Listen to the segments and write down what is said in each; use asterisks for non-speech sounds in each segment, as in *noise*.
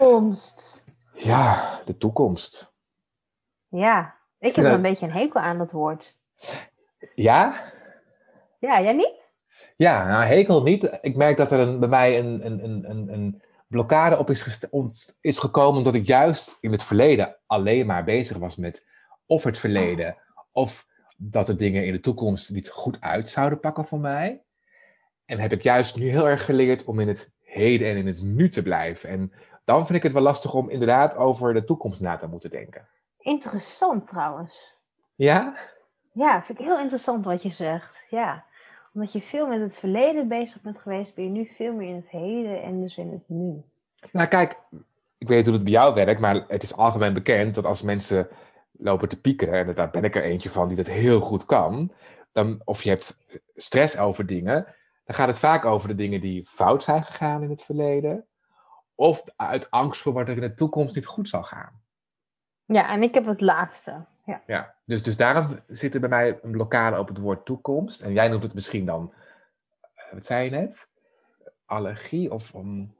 Toekomst. Ja, de toekomst. Ja, ik heb er een beetje een hekel aan dat woord. Ja? Ja, jij niet? Ja, nou, hekel niet. Ik merk dat er een, bij mij een, een, een, een, een blokkade op is, is gekomen omdat ik juist in het verleden alleen maar bezig was met of het verleden of dat de dingen in de toekomst niet goed uit zouden pakken voor mij. En heb ik juist nu heel erg geleerd om in het heden en in het nu te blijven. En dan vind ik het wel lastig om inderdaad over de toekomst na te moeten denken. Interessant trouwens. Ja? Ja, vind ik heel interessant wat je zegt. Ja, omdat je veel met het verleden bezig bent geweest, ben je nu veel meer in het heden en dus in het nu. Nou, kijk, ik weet hoe het bij jou werkt, maar het is algemeen bekend dat als mensen lopen te piekeren, en daar ben ik er eentje van die dat heel goed kan, dan, of je hebt stress over dingen, dan gaat het vaak over de dingen die fout zijn gegaan in het verleden, of uit angst voor wat er in de toekomst niet goed zal gaan. Ja, en ik heb het laatste. Ja. Ja, dus, dus daarom zit er bij mij een blokkade op het woord toekomst. En jij noemt het misschien dan, eh, wat zei je net? Allergie of om,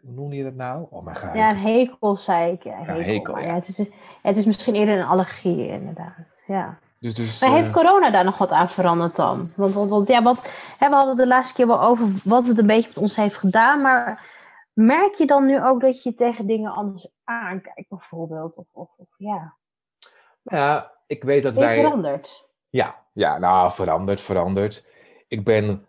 hoe noem je dat nou? Oh mijn god. Ja, een hekel zei ik. Ja, hekel. ja. het, is, het is misschien eerder een allergie, inderdaad. Ja. Dus, dus, Maar eh, heeft corona daar nog wat aan veranderd dan? Want, want, want ja, wat, hè, we hadden de laatste keer wel over wat het een beetje met ons heeft gedaan. Maar merk je dan nu ook dat je tegen dingen anders aankijkt, bijvoorbeeld? Of, of, of ja, ja, ik weet dat wij... veranderd? Ja, ja, nou, veranderd, veranderd. Ik ben.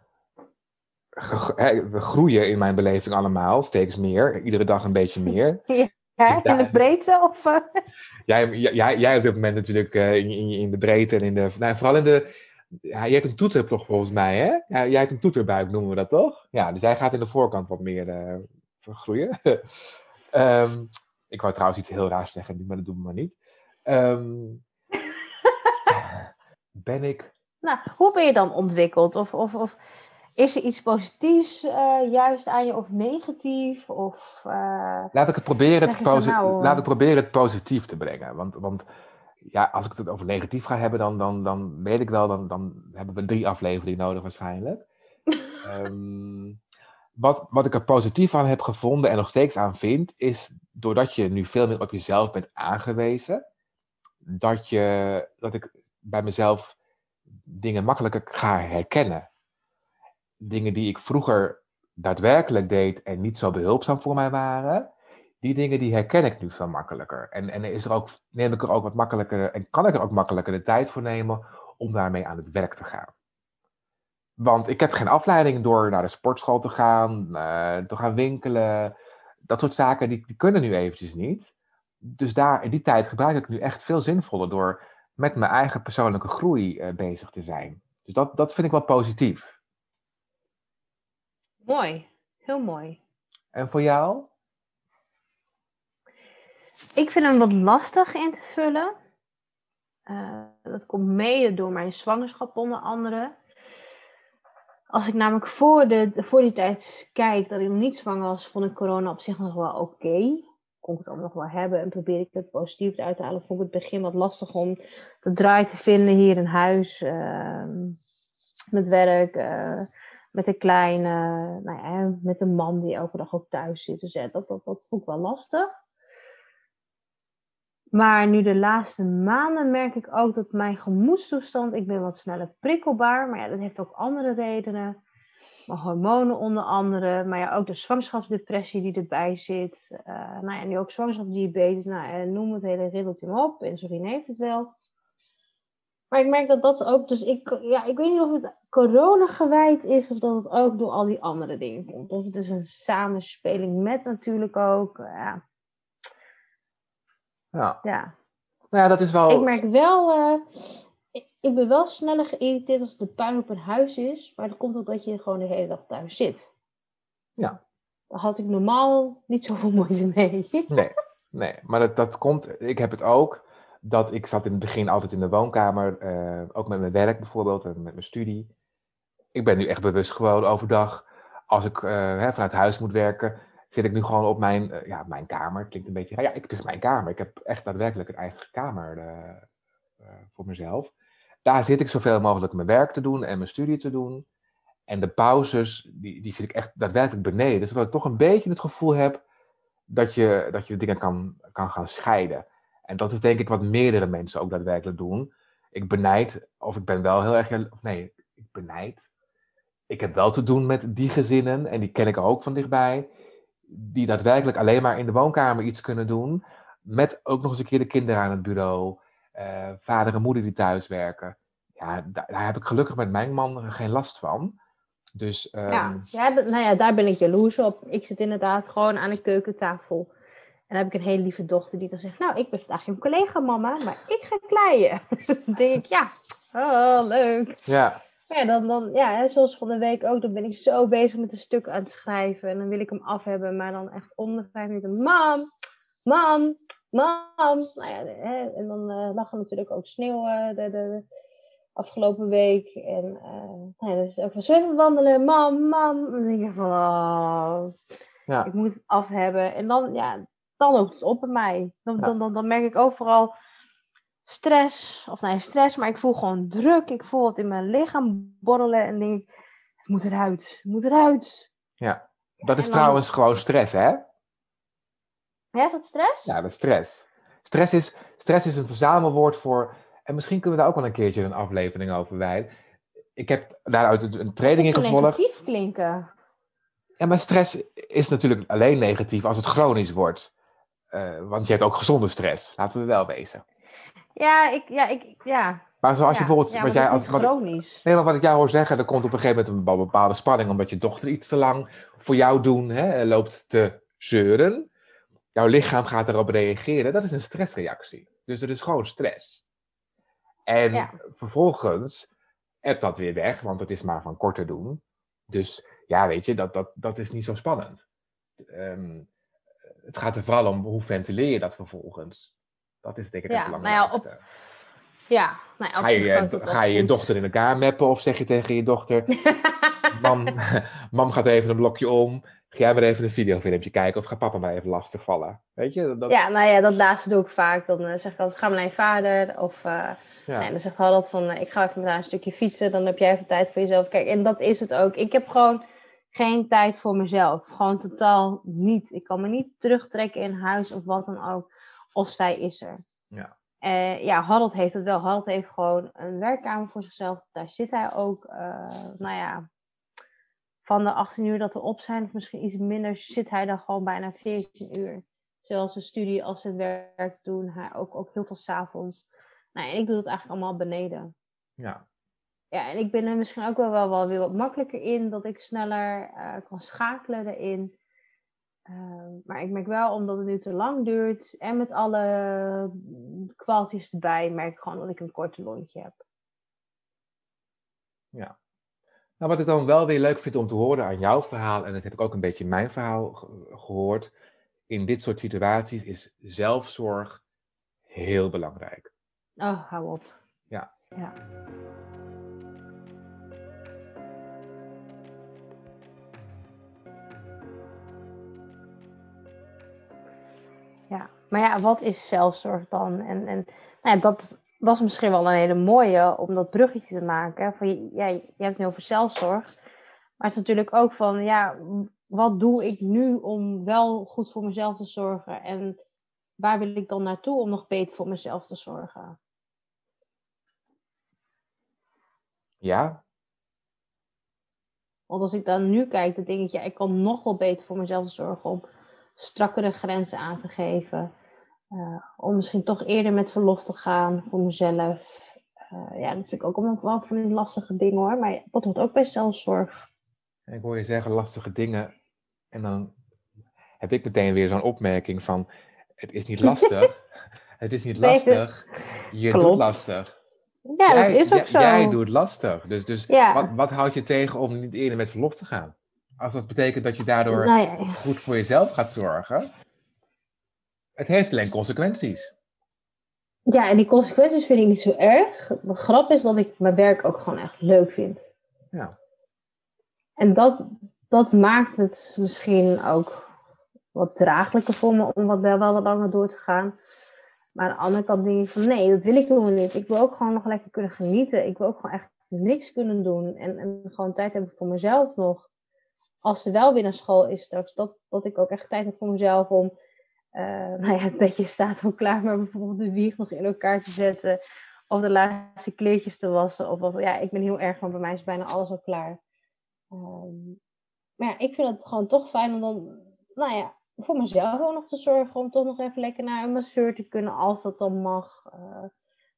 we groeien in mijn beleving allemaal, steeds meer. Iedere dag een beetje meer. *laughs* Ja, in de breedte? Of, eh? Jij, jij, jij op dit moment natuurlijk eh, in, in, in de breedte en in de. Nou, vooral in de. Ja, je hebt een toeter toch volgens mij, hè? Ja, jij hebt een toeterbuik, noemen we dat toch? Ja, dus jij gaat in de voorkant wat meer eh, vergroeien. *laughs* Ehm, ik wou trouwens iets heel raars zeggen, maar dat doen we maar niet. Ehm, *laughs* ben ik nou, hoe ben je dan ontwikkeld? Of, of, of is er iets positiefs eh, juist aan je of negatief? Of, eh, Laat ik, het proberen het posi- nou, Laat eh, ik proberen het positief te brengen. Want, want ja, als ik het over negatief ga hebben, dan, dan, dan weet ik wel, dan, dan hebben we drie afleveringen nodig waarschijnlijk. *laughs* Ehm, wat, wat ik er positief aan heb gevonden en nog steeds aan vind, is doordat je nu veel meer op jezelf bent aangewezen, dat, je, dat ik bij mezelf dingen makkelijker ga herkennen. Dingen die ik vroeger daadwerkelijk deed en niet zo behulpzaam voor mij waren, die dingen die herken ik nu veel makkelijker. En, en is er ook, neem ik er ook wat makkelijker en kan ik er ook makkelijker de tijd voor nemen om daarmee aan het werk te gaan. Want ik heb geen afleiding door naar de sportschool te gaan, eh, te gaan winkelen. Dat soort zaken, die, die kunnen nu eventjes niet. Dus daar, in die tijd gebruik ik nu echt veel zinvoller door met mijn eigen persoonlijke groei eh, bezig te zijn. Dus dat, dat vind ik wel positief. mooi, heel mooi. En voor jou? Ik vind hem wat lastig in te vullen. Eh, dat komt mede door mijn zwangerschap onder andere. Als ik namelijk voor, de, voor die tijd kijk dat ik nog niet zwanger was, vond ik corona op zich nog wel oké. Kon ik het allemaal nog wel hebben en probeer ik het positief eruit te halen. Vond ik het begin wat lastig om de draai te vinden hier in huis. ehm, met werk, eh, met een kleine, nou ja, met een man die elke dag ook thuis zit. Dus ja, dat, dat, dat vond ik wel lastig. Maar nu de laatste maanden merk ik ook dat mijn gemoedstoestand, ik ben wat sneller prikkelbaar, maar ja, dat heeft ook andere redenen. Mijn hormonen onder andere, maar ja, ook de zwangerschapsdepressie die erbij zit. Eh nou ja, nu ook zwangerschapsdiabetes, nou, eh, noem het hele riddeltje maar op. Insuline heeft het wel. Maar ik merk dat dat ook, dus ik, ja, ik weet niet of het corona gewijd is of dat het ook door al die andere dingen komt. Of het is een samenspeling met natuurlijk ook, ja. Ja, ja. nou ja dat is wel... Ik merk wel, eh, ik, ik ben wel sneller geïrriteerd als de puin op een huis is. Maar dat komt ook dat je gewoon de hele dag thuis zit. Ja. Daar had ik normaal niet zoveel *laughs* moeite mee. Nee, nee. maar dat, dat komt, ik heb het ook, dat ik zat in het begin altijd in de woonkamer, eh, ook met mijn werk bijvoorbeeld en met mijn studie. Ik ben nu echt bewust gewoon overdag, als ik eh, hè, vanuit huis moet werken, zit ik nu gewoon op mijn, eh, ja, mijn kamer. Klinkt een beetje, ja, het is mijn kamer. Ik heb echt daadwerkelijk een eigen kamer eh, eh, voor mezelf. Daar zit ik zoveel mogelijk mijn werk te doen en mijn studie te doen. En de pauzes, die, die zit ik echt daadwerkelijk beneden. Zodat ik toch een beetje het gevoel heb dat je, dat je de dingen kan, kan gaan scheiden. En dat is denk ik wat meerdere mensen ook daadwerkelijk doen. Ik benijd, of ik ben wel heel erg, of nee, ik benijd. Ik heb wel te doen met die gezinnen, en die ken ik ook van dichtbij, die daadwerkelijk alleen maar in de woonkamer iets kunnen doen. Met ook nog eens een keer de kinderen aan het bureau, eh, vader en moeder die thuis werken. Ja, daar, daar heb ik gelukkig met mijn man geen last van. Dus Ja, ehm, ja, nou ja, daar ben ik jaloers op. Ik zit inderdaad gewoon aan de keukentafel. En dan heb ik een hele lieve dochter die dan zegt, nou, ik ben vandaag je collega mama, maar ik ga kleien. *laughs* dan denk ik, ja, oh, leuk. ja, Ja, dan, dan, ja, hè, zoals van de week ook, dan ben ik zo bezig met een stuk aan het schrijven. En dan wil ik hem af hebben, maar dan echt om de vijf minuten, mam, mam, mam. Nou ja, en dan eh, lag er natuurlijk ook sneeuw eh, de, de, afgelopen week. En eh nou ja, ook van, zullen wandelen, mam, mam. Dan denk ik van, oh, ja. ik moet het af hebben. En dan, ja, dan loopt het op bij mij. Dan, Ja. dan, dan, dan merk ik overal stress. Of nee, stress, maar ik voel gewoon druk. Ik voel het in mijn lichaam borrelen. En denk ik, het moet eruit. Het moet eruit. Dat is dan- trouwens gewoon stress, hè? Ja, is dat stress? Ja, dat is stress. Stress is, stress is een verzamelwoord voor. En misschien kunnen we daar ook wel een keertje een aflevering over wijden. Ik heb daaruit een training in gevolgd. negatief klinken. Ja, maar stress is natuurlijk alleen negatief als het chronisch wordt. Eh, want je hebt ook gezonde stress, laten we wel wezen. Ja, ik, ja, ik, ja. Maar zoals je bijvoorbeeld. ja, wat jij als, wat, nee, maar wat ik jou hoor zeggen, er komt op een gegeven moment een bepaalde spanning. omdat je dochter iets te lang voor jou doen hè, loopt te zeuren. Jouw lichaam gaat erop reageren. Dat is een stressreactie. Dus het is gewoon stress. En Ja. vervolgens hebt dat weer weg, want het is maar van korte doen. Dus ja, weet je, dat, dat, dat is niet zo spannend. Ehm, het gaat er vooral om hoe ventileer je dat vervolgens. Dat is denk ik Ja, het nou ja, op- belangrijkste. Ja, nou ja, op Ga je, je, ga je dochter in elkaar meppen of zeg je tegen je dochter... *laughs* Mam, mam gaat even een blokje om. Ga jij maar even een videofilmpje kijken of ga papa maar even lastig vallen. Weet je? Dat, Ja, nou ja, dat laatste doe ik vaak. Dan eh, zeg ik altijd, ga maar naar je vader. Of ja. nee, dan zegt hij altijd van, eh, ik ga even met haar een stukje fietsen. Dan heb jij even tijd voor jezelf. Kijk, en dat is het ook. Ik heb gewoon geen tijd voor mezelf. Gewoon totaal niet. Ik kan me niet terugtrekken in huis of wat dan ook. Of zij is er. Ja. Eh, ja, Harold heeft het wel. Harold heeft gewoon een werkkamer voor zichzelf. Daar zit hij ook, eh, nou ja, van de 18 uur dat we op zijn, of misschien iets minder, zit hij dan gewoon bijna 14 uur. Zowel zijn studie als zijn werk doen. Hij ook, ook heel veel s'avonds. Nou, en ik doe dat eigenlijk allemaal beneden. ja. Ja, en ik ben er misschien ook wel, wel, wel weer wat makkelijker in, dat ik sneller eh, kan schakelen erin. Ehm, maar ik merk wel, omdat het nu te lang duurt en met alle kwaaltjes erbij, merk ik gewoon dat ik een korte lontje heb. Nou, wat ik dan wel weer leuk vind om te horen aan jouw verhaal, en dat heb ik ook een beetje in mijn verhaal ge- gehoord, in dit soort situaties is zelfzorg heel belangrijk. Oh, hou op. Ja. Ja. Ja, maar ja, wat is zelfzorg dan? En, en nou ja, dat, dat is misschien wel een hele mooie om dat bruggetje te maken. Van, je- ja, je hebt het nu over zelfzorg. Maar het is natuurlijk ook van, ja, wat doe ik nu om wel goed voor mezelf te zorgen? En waar wil ik dan naartoe om nog beter voor mezelf te zorgen? Ja? Want als ik dan nu kijk, dan denk ik, ja, ik kan nog wel beter voor mezelf zorgen om strakkere grenzen aan te geven. Eh, om misschien toch eerder met verlof te gaan voor mezelf. Eh, ja, ik ook allemaal wel van die lastige dingen hoor. Maar dat hoort ook bij zelfzorg. Ik hoor je zeggen lastige dingen. En dan heb ik meteen weer zo'n opmerking van: het is niet lastig. *laughs* het is niet lastig. Je doet lastig. Ja, jij, dat is ook zo. Jij doet lastig. Dus, dus Ja. wat, wat houdt je tegen om niet eerder met verlof te gaan? Als dat betekent dat je daardoor Nou ja, goed voor jezelf gaat zorgen. Het heeft alleen consequenties. ja, en die consequenties vind ik niet zo erg. De grap is dat ik mijn werk ook gewoon echt leuk vind. Ja. En dat, dat maakt het misschien ook wat draaglijker voor me om wat wel, wel wat langer door te gaan. Maar aan de andere kant denk ik van nee, dat wil ik helemaal niet. Ik wil ook gewoon nog lekker kunnen genieten. Ik wil ook gewoon echt niks kunnen doen. En, en gewoon tijd hebben voor mezelf nog. Als ze wel weer naar school is straks, dat, dat ik ook echt tijd heb voor mezelf om... eh, nou ja, het bedje staat al klaar, maar bijvoorbeeld de wieg nog in elkaar te zetten. Of de laatste kleertjes te wassen. Of wat. Ja, ik ben heel erg van, bij mij is bijna alles al klaar. Ehm, maar ja, ik vind het gewoon toch fijn om dan, nou ja, voor mezelf ook nog te zorgen. Om toch nog even lekker naar een masseur te kunnen, als dat dan mag. Eh,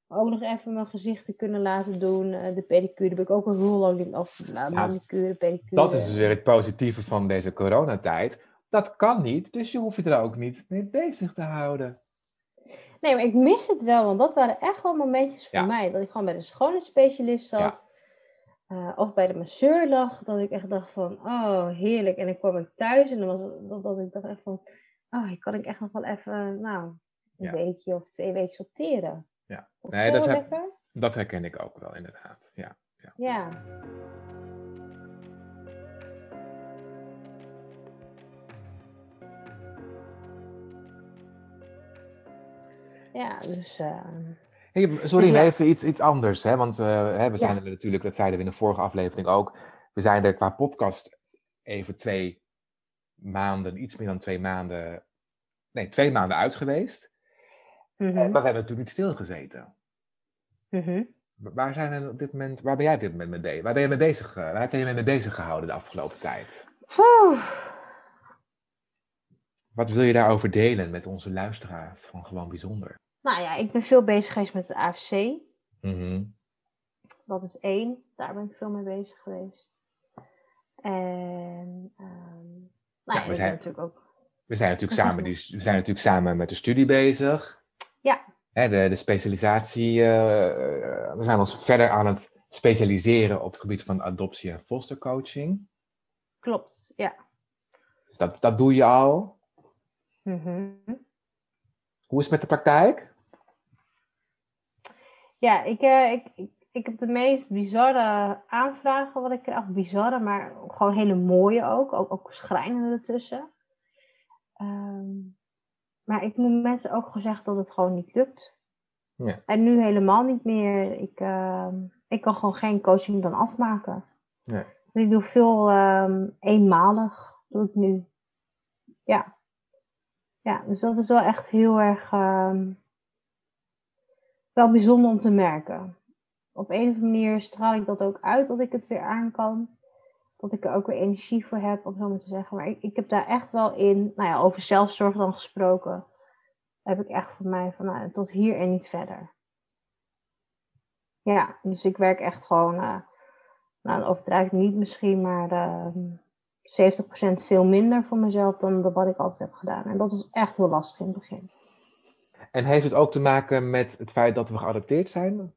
ook nog even mijn gezicht te kunnen laten doen. Eh, de pedicure heb ik ook al heel lang niet. Of nou, Ja, manicure, pedicure. Dat is dus weer het positieve van deze coronatijd. Dat kan niet, dus je hoeft je er ook niet mee bezig te houden. Nee, maar ik mis het wel, want dat waren echt wel momentjes voor Ja. mij. Dat ik gewoon bij de schoonheidsspecialist zat. eh, of bij de masseur lag. Dat ik echt dacht van, oh, heerlijk. En dan kwam ik thuis en dan was het dat, dat ik dacht echt van, oh, hier kan ik echt nog wel even, nou, een weekje of twee weken sorteren. Ja. Nee, dat heb-. Dat herken ik ook wel, inderdaad. Ja. Ja. Ja, dus eh, Hey, sorry, Ja. even iets, iets anders. Hè? Want eh, hè, we zijn er natuurlijk, dat zeiden we in de vorige aflevering ook. We zijn er qua podcast even twee maanden, iets meer dan twee maanden. Nee, twee maanden uit geweest. Eh, Maar we hebben natuurlijk niet stilgezeten. Wa- Waar, zijn we op dit moment, waar ben jij op dit moment mee bezig? Waar ben je mee bezig, waar heb je mee bezig gehouden de afgelopen tijd? Oeh. Wat wil je daarover delen met onze luisteraars van Gewoon Bijzonder? Nou ja, ik ben veel bezig geweest met het AFC. Mhm. Dat is één. Daar ben ik veel mee bezig geweest. En ehm nou ja, we zijn- natuurlijk ook. We zijn natuurlijk samen, die, we zijn natuurlijk samen met de studie bezig. Ja. Hè, de, de specialisatie. eh, eh, we zijn ons verder aan het specialiseren op het gebied van adoptie en fostercoaching. Klopt, ja. Dus dat, dat doe je al. Mhm. Hoe is het met de praktijk? Ja, ik, eh, ik, ik, ik heb de meest bizarre aanvragen wat ik krijg. Bizarre, maar gewoon hele mooie ook. Ook, ook schrijnende ertussen. Ehm, maar ik moet mensen ook zeggen dat het gewoon niet lukt. Ja. En nu helemaal niet meer. Ik, ehm, ik kan gewoon geen coaching dan afmaken. Nee. Dus ik doe veel ehm, eenmalig. Doe ik nu. Ja. Ja, dus dat is wel echt heel erg ehm, wel bijzonder om te merken. Op een of andere manier straal ik dat ook uit dat ik het weer aan kan. Dat ik er ook weer energie voor heb, om zo maar te zeggen. Maar ik, ik heb daar echt wel in, nou ja, over zelfzorg dan gesproken. Heb ik echt voor mij van, nou, tot hier en niet verder. Ja, dus ik werk echt gewoon, eh, nou, dat overdrijf ik niet misschien, maar ehm 70% veel minder voor mezelf dan, dan wat ik altijd heb gedaan. En dat was echt heel lastig in het begin. En heeft het ook te maken met het feit dat we geadopteerd zijn?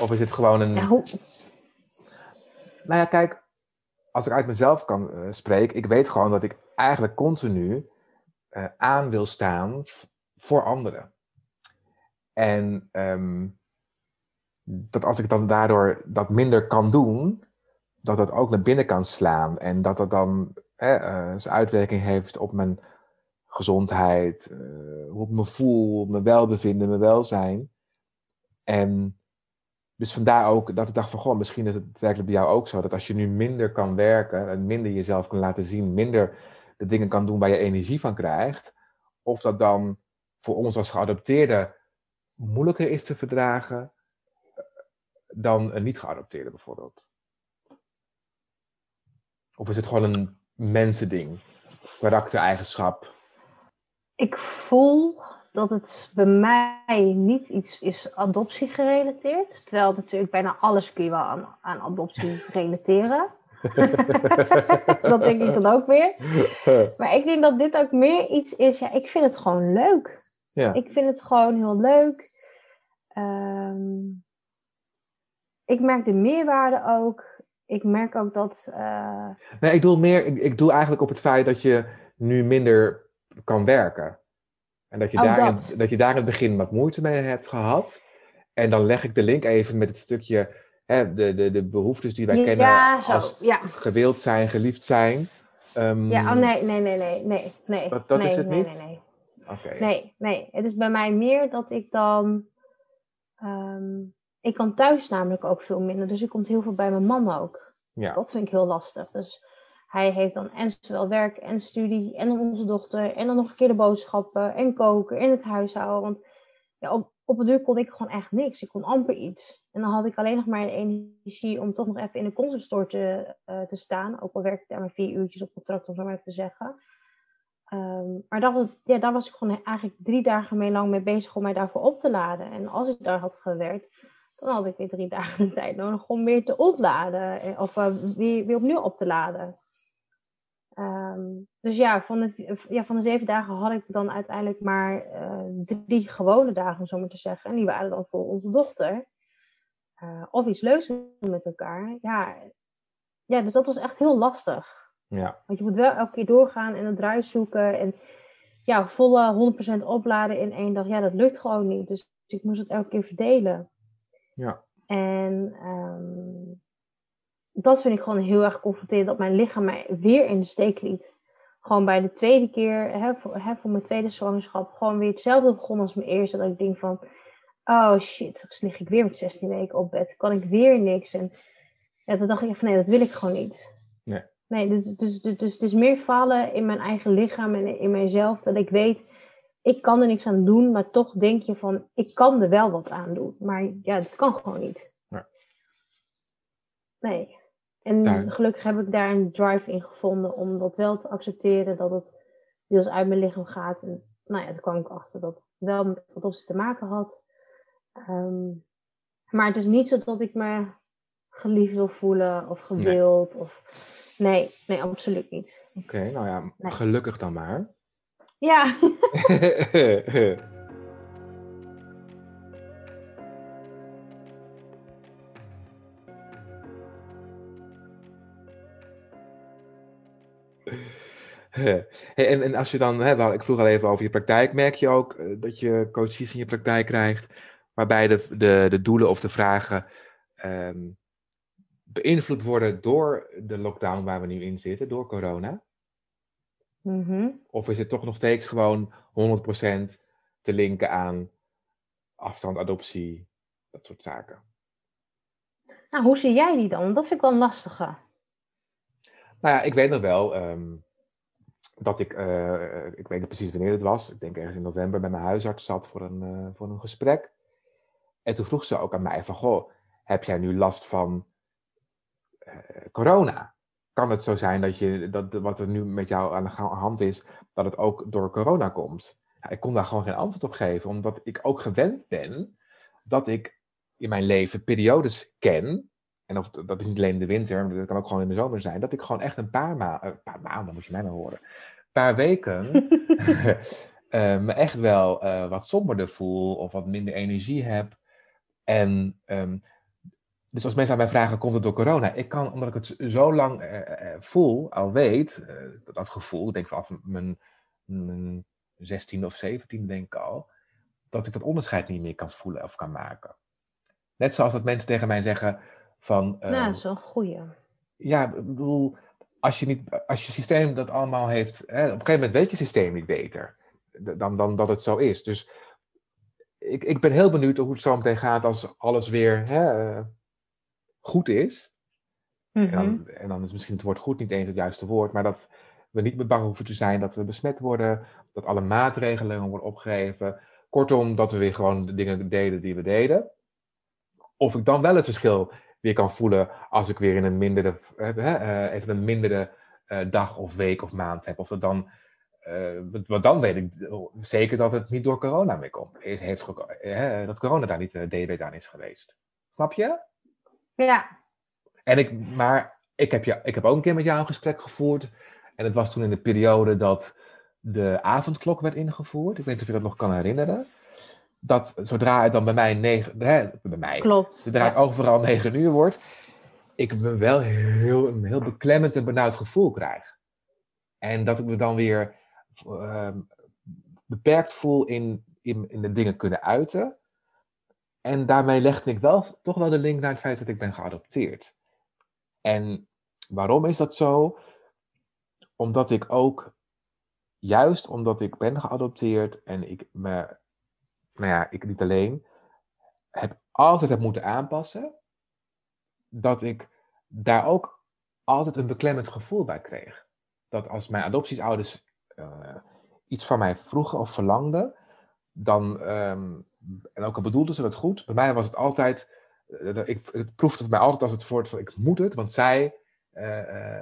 Of is het gewoon een. Ja, hoe, Nou ja, kijk, als ik uit mezelf kan eh, spreken, ik weet gewoon dat ik eigenlijk continu eh, aan wil staan voor anderen. En ehm, dat als ik dan daardoor dat minder kan doen, dat dat ook naar binnen kan slaan. En dat dat dan eh, zijn uitwerking heeft op mijn gezondheid, eh, hoe ik me voel, mijn welbevinden, mijn welzijn. En dus vandaar ook dat ik dacht van, goh, misschien is het werkelijk bij jou ook zo. Dat als je nu minder kan werken en minder jezelf kan laten zien, minder de dingen kan doen waar je energie van krijgt. Of dat dan voor ons als geadopteerde moeilijker is te verdragen eh, dan een niet geadopteerde bijvoorbeeld. Of is het gewoon een mensending, karaktereigenschap? ik voel dat het bij mij niet iets is adoptie gerelateerd. Terwijl natuurlijk bijna alles kun je wel aan, aan adoptie *laughs* relateren. *laughs* dat denk ik dan ook weer. Maar ik denk dat dit ook meer iets is. Ja, ik vind het gewoon leuk. ja. Ik vind het gewoon heel leuk. Ehm, ik merk de meerwaarde ook ik merk ook dat. Uh... Nee, ik doe meer. Ik, ik doe eigenlijk op het feit dat je nu minder kan werken. En dat je, oh, daar dat. In, dat je daar in het begin wat moeite mee hebt gehad. En dan leg ik de link even met het stukje. Hè, de, de, de behoeftes die wij kennen als ja. gewild zijn, geliefd zijn. Um, ja, oh nee, nee, nee, nee, nee. nee dat, dat nee, is het nee, niet? Nee, nee. Okay. nee, nee. Het is bij mij meer dat ik dan... Um, ik kan thuis namelijk ook veel minder. Dus ik komt heel veel bij mijn man ook. Ja. Dat vind ik heel lastig. Dus hij heeft dan en zowel werk en studie en dan onze dochter. En dan nog een keer de boodschappen en koken en het huishouden. Want ja, op, op een duur kon ik gewoon echt niks. Ik kon amper iets. En dan had ik alleen nog maar energie om toch nog even in de conceptstore te, uh, te staan. Ook al werkte ik daar maar vier uurtjes op contract, om zo maar even te zeggen. Um, maar dat was, ja, daar was ik gewoon eigenlijk drie dagen mee lang mee bezig om mij daarvoor op te laden. En als ik daar had gewerkt, dan had ik weer drie dagen de tijd nodig om weer te ontladen. Eh, of uh, weer, weer opnieuw op te laden. Um, dus ja van, de, ja, van de zeven dagen had ik dan uiteindelijk maar uh, drie gewone dagen, om zo maar te zeggen. En die waren dan voor onze dochter. Uh, of iets leuks met elkaar. Ja, ja, dus dat was echt heel lastig. Ja. Want je moet wel elke keer doorgaan en een draai zoeken. En ja, volle 100% opladen in één dag. Ja, dat lukt gewoon niet. Dus ik moest het elke keer verdelen. Ja. En um, dat vind ik gewoon heel erg confronterend. Dat mijn lichaam mij weer in de steek liet. Gewoon bij de tweede keer, hè, voor, hè, voor mijn tweede zwangerschap, gewoon weer hetzelfde begonnen als mijn eerste. Dat ik denk van, oh shit, dus lig ik weer met 16 weken op bed. Kan ik weer niks? En ja, toen dacht ik van, nee, dat wil ik gewoon niet. Nee. Nee, dus, dus, dus, dus het is meer falen in mijn eigen lichaam en in mijzelf. Dat ik weet, ik kan er niks aan doen, maar toch denk je van, ik kan er wel wat aan doen. Maar ja, dat kan gewoon niet. Nee. nee. En gelukkig heb ik daar een drive in gevonden om dat wel te accepteren, dat het deels uit mijn lichaam gaat. En nou ja, toen kwam ik achter dat het wel met wat op te maken had. Um, maar het is niet zo dat ik me geliefd wil voelen of gewild. Nee. Of... Nee, nee, absoluut niet. Oké, nou ja, gelukkig dan maar. Ja. *laughs* *laughs* en, en als je dan, hè, ik vroeg al even over je praktijk, merk je ook eh, dat je coaches in je praktijk krijgt, waarbij de, de, de doelen of de vragen um, beïnvloed worden door de lockdown waar we nu in zitten, door corona? Mm Of is het toch nog steeds gewoon 100% te linken aan afstand, adoptie, dat soort zaken? Nou, hoe zie jij die dan? Dat vind ik wel lastige. Nou ja, ik weet nog wel um, dat ik, uh, ik weet niet precies wanneer het was, ik denk ergens in november, bij mijn huisarts zat voor een, uh, voor een gesprek. En toen vroeg ze ook aan mij van, goh, heb jij nu last van uh, corona? Kan het zo zijn dat, je, dat wat er nu met jou aan de hand is, dat het ook door corona komt? Ja, ik kon daar gewoon geen antwoord op geven, omdat ik ook gewend ben dat ik in mijn leven periodes ken en of, dat is niet alleen in de winter, maar dat kan ook gewoon in de zomer zijn, dat ik gewoon echt een paar, ma een paar maanden, moet je mij maar horen, een paar weken uh, *laughs* *laughs* me echt wel uh, wat somberder voel of wat minder energie heb. En um, dus als mensen aan mij vragen, komt het door corona? Ik kan, omdat ik het zo lang uh, voel, al weet, dat gevoel, ik denk vanaf mijn, mijn 16 of 17 denk ik al, dat ik dat onderscheid niet meer kan voelen of kan maken. Net zoals dat mensen tegen mij zeggen, van, nou, dat is wel een goeie. Ja, ik bedoel, als je, niet, als je systeem dat allemaal heeft, hè, op een gegeven moment weet je systeem niet beter dan, dan dat het zo is. Dus ik, ik ben heel benieuwd hoe het zo meteen gaat als alles weer hè, goed is. en, dan, mhm. en, dan, is misschien het woord goed niet eens het juiste woord, maar dat we niet meer bang hoeven te zijn dat we besmet worden, dat alle maatregelen worden opgegeven. Kortom, dat we weer gewoon de dingen deden die we deden. Of ik dan wel het verschil weer kan voelen als ik weer in een mindere, uh, even een mindere uh, dag of week of maand heb. Of dat dan, want dan weet ik zeker dat het niet door corona meer komt. Heeft, dat corona daar niet de DB aan is geweest. Snap je? Ja. En ik, maar ik heb, ja, ik heb ook een keer met jou een gesprek gevoerd. En het was toen in de periode dat de avondklok werd ingevoerd. Ik weet niet of je dat nog kan herinneren dat zodra het dan bij mij negen, hè, bij mij, Klopt. zodra het overal negen uur wordt, ik me wel heel, een heel beklemmend en benauwd gevoel krijg. En dat ik me dan weer ehm, beperkt voel in, in, in de dingen kunnen uiten. En daarmee legde ik wel toch wel de link naar het feit dat ik ben geadopteerd. En waarom is dat zo? Omdat ik ook, juist omdat ik ben geadopteerd en ik me, nou ja, ik niet alleen, heb altijd heb moeten aanpassen, dat ik daar ook altijd een beklemmend gevoel bij kreeg. Dat als mijn adoptieouders uh, iets van mij vroegen of verlangden, dan, um, en ook al bedoelden ze dat goed, bij mij was het altijd, uh, ik, het proefde mij altijd als het woord van ik moet het, want zij uh,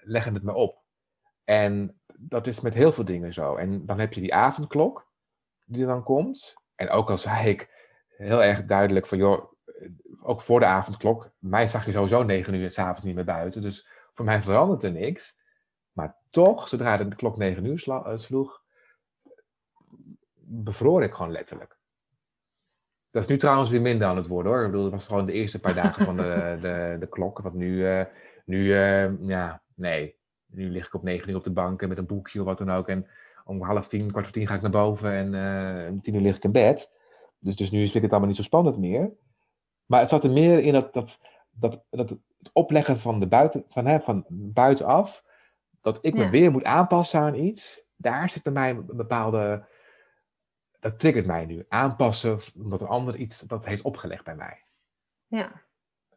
leggen het me op. En dat is met heel veel dingen zo. En dan heb je die avondklok die dan komt. En ook al zei ik heel erg duidelijk van, joh, ook voor de avondklok, mij zag je sowieso negen uur s'avonds niet meer buiten. Dus voor mij veranderde er niks. Maar toch, zodra de klok negen uur eh, sloeg, bevroor ik gewoon letterlijk. Dat is nu trouwens weer minder aan het worden hoor. Ik bedoel, dat was gewoon de eerste paar dagen van de, *laughs* de, de klok. Want nu, uh, nu uh, ja, nee. Nu lig ik op negen uur op de bank met een boekje of wat dan ook. En om half tien, kwart voor tien ga ik naar boven en uh, om tien uur lig ik in bed. Dus, dus nu vind ik het allemaal niet zo spannend meer. Maar het zat er meer in dat, dat, dat, dat het opleggen van, de buiten, van, hè, van buitenaf dat ik me weer moet aanpassen aan iets, daar zit bij mij een bepaalde. Dat triggert mij nu. Aanpassen omdat een ander iets dat heeft opgelegd bij mij. Ja.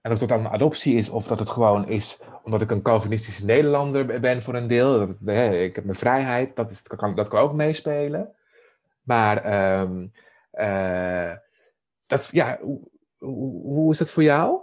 En of dat dan een adoptie is, of dat het gewoon is omdat ik een Calvinistische Nederlander ben voor een deel. Dat ik heb mijn vrijheid, dat, is, dat, kan, dat kan ook meespelen. Maar um, dat, ja, hoe, hoe, is dat voor jou?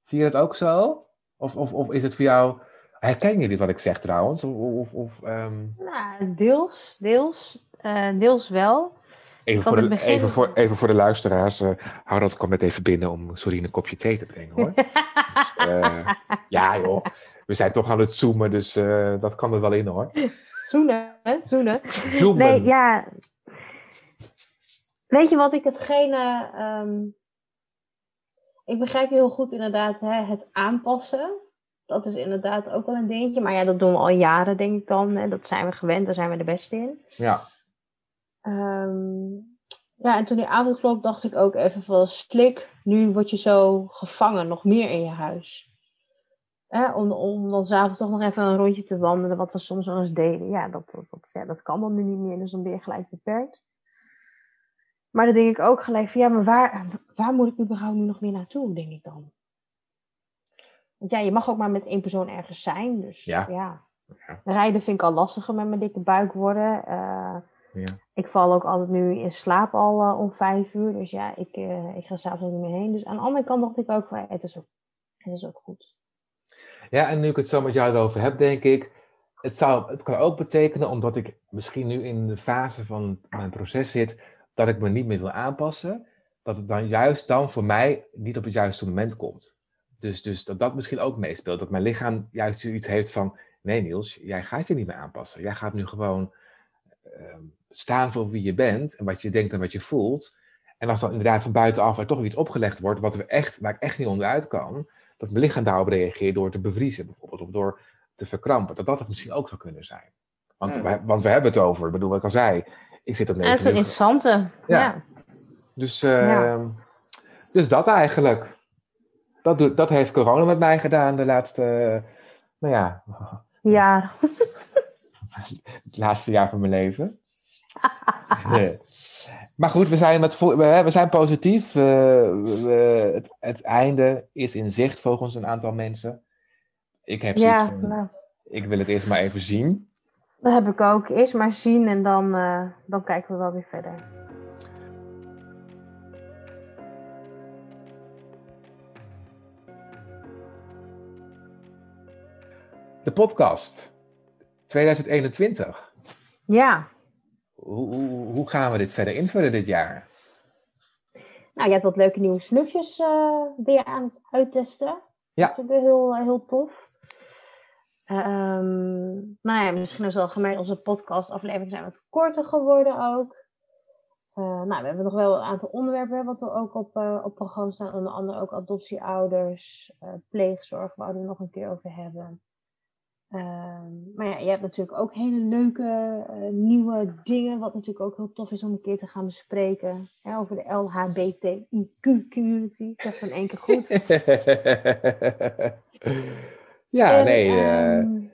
Zie je dat ook zo? Of, of, of is het voor jou. Herken je dit wat ik zeg trouwens? Of, of, nou, deels, deels, uh, deels wel. Even voor, de, begin... even, voor, even voor de luisteraars. Uh, Harold kwam net even binnen om Sorine een kopje thee te brengen hoor. dus, *laughs* uh, ja joh, we zijn toch aan het zoomen, dus dat kan er wel in hoor. Zoenen, zoenen. Zoomen. Nee, ja. Weet je wat ik hetgene um, ik begrijp je heel goed inderdaad hè, het aanpassen. Dat is inderdaad ook wel een dingetje. Maar ja, dat doen we al jaren, denk ik dan. Hè. Dat zijn we gewend, daar zijn we de beste in. Ja. Um, ja, en toen die avondklok dacht ik ook even van slik. Nu word je zo gevangen, nog meer in je huis. Hè, om, om dan s'avonds toch nog even een rondje te wandelen, wat we soms wel eens deden. Ja dat, dat, dat, ja, dat kan dan nu niet meer, dus dan ben je gelijk beperkt. Maar dan denk ik ook gelijk van ja, maar waar, waar moet ik überhaupt nu nog meer naartoe, denk ik dan? Want ja, je mag ook maar met één persoon ergens zijn. Dus ja. ja. Rijden vind ik al lastiger met mijn dikke buik worden. Uh, ja. Ik val ook altijd nu in slaap al uh, om vijf uur. Dus ja, ik, uh, ik ga s'avonds ook niet meer heen. Dus aan de andere kant dacht ik ook van het is ook, het is ook goed. Ja, en nu ik het zo met jou erover heb, denk ik... Het, zou, het kan ook betekenen, omdat ik misschien nu in de fase van mijn proces zit dat ik me niet meer wil aanpassen, dat het dan juist dan voor mij niet op het juiste moment komt. Dus, dus dat dat misschien ook meespeelt. Dat mijn lichaam juist iets heeft van, nee Niels, jij gaat je niet meer aanpassen. Jij gaat nu gewoon uh, staan voor wie je bent en wat je denkt en wat je voelt. En als dan inderdaad van buitenaf er toch iets opgelegd wordt wat we echt, waar ik echt niet onderuit kan, dat mijn lichaam daarop reageert door te bevriezen bijvoorbeeld, of door te verkrampen. Dat dat het misschien ook zou kunnen zijn. Want, we, want we hebben het over, ik bedoel, wat ik al zei, ik zit op negen. Dat is een interessante. Ja. Dus, uh, dus dat eigenlijk. Dat, doet, dat heeft corona met mij gedaan de laatste, nou ja. Ja. *laughs* *laughs* het laatste jaar van mijn leven. *laughs* Maar goed, we zijn, met, we, we zijn positief. Uh, we, het, het einde is in zicht volgens een aantal mensen. Ik heb zoiets van, nou. ik wil het eerst maar even zien. Dat heb ik ook. Eerst maar zien en dan, uh, dan kijken we wel weer verder. De podcast 2021. Ja. Hoe, hoe, hoe, gaan we dit verder invullen dit jaar? Nou, je hebt wat leuke nieuwe snufjes uh, weer aan het uittesten. Ja. Dat is weer heel, heel tof. Um, nou ja, misschien is wel gemerkt, onze podcastafleveringen zijn wat korter geworden ook. nou, we hebben nog wel een aantal onderwerpen wat er ook op, op programma staan. Onder andere ook adoptieouders, pleegzorg, waar we het nog een keer over hebben. Ehm, maar ja, je hebt natuurlijk ook hele leuke nieuwe dingen, wat natuurlijk ook heel tof is om een keer te gaan bespreken. Hè, over de LHBTIQ-community. Dat van één keer goed. *laughs* ja, nee. Um,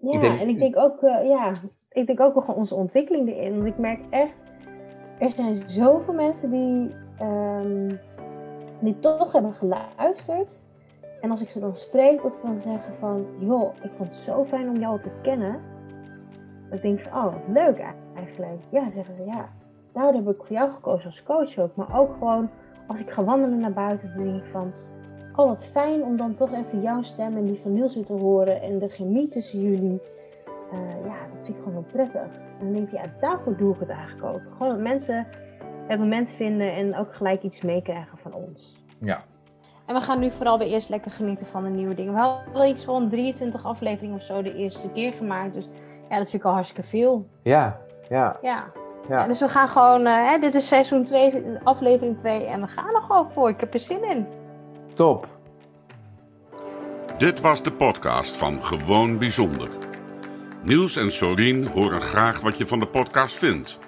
ja, denk... en ik denk ook, uh, ja, ik denk ook wel onze ontwikkeling erin. Want ik merk echt, er zijn zoveel mensen die, um, die toch hebben geluisterd. En als ik ze dan spreek, dat ze dan zeggen van, joh, ik vond het zo fijn om jou te kennen. Ik denk van, oh, leuk eigenlijk. Ja, zeggen ze, ja, daardoor heb ik voor jou gekozen als coach ook. Maar ook gewoon, als ik ga wandelen naar buiten, dan denk ik van, oh wat fijn om dan toch even jouw stem en die van Niels weer te horen. En de chemie tussen jullie. Uh, ja, dat vind ik gewoon heel prettig. En dan denk ik, ja, daarvoor doe ik het eigenlijk ook. Gewoon dat mensen het moment vinden en ook gelijk iets meekrijgen van ons. Ja. En we gaan nu vooral weer eerst lekker genieten van de nieuwe dingen. We hadden iets van 23 afleveringen of zo de eerste keer gemaakt. Dus ja, dat vind ik al hartstikke veel. Ja, ja. Ja. ja. dus we gaan gewoon, uh, hè, dit is seizoen 2, aflevering 2 en we gaan er gewoon voor. Ik heb er zin in. Top. Dit was de podcast van Gewoon Bijzonder. Niels en Sorien horen graag wat je van de podcast vindt.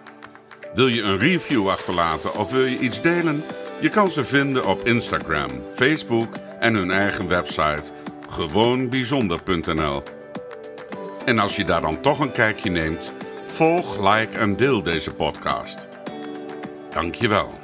Wil je een review achterlaten of wil je iets delen? Je kan ze vinden op Instagram, Facebook en hun eigen website gewoonbijzonder.nl. En als je daar dan toch een kijkje neemt, volg, like en deel deze podcast. Dankjewel.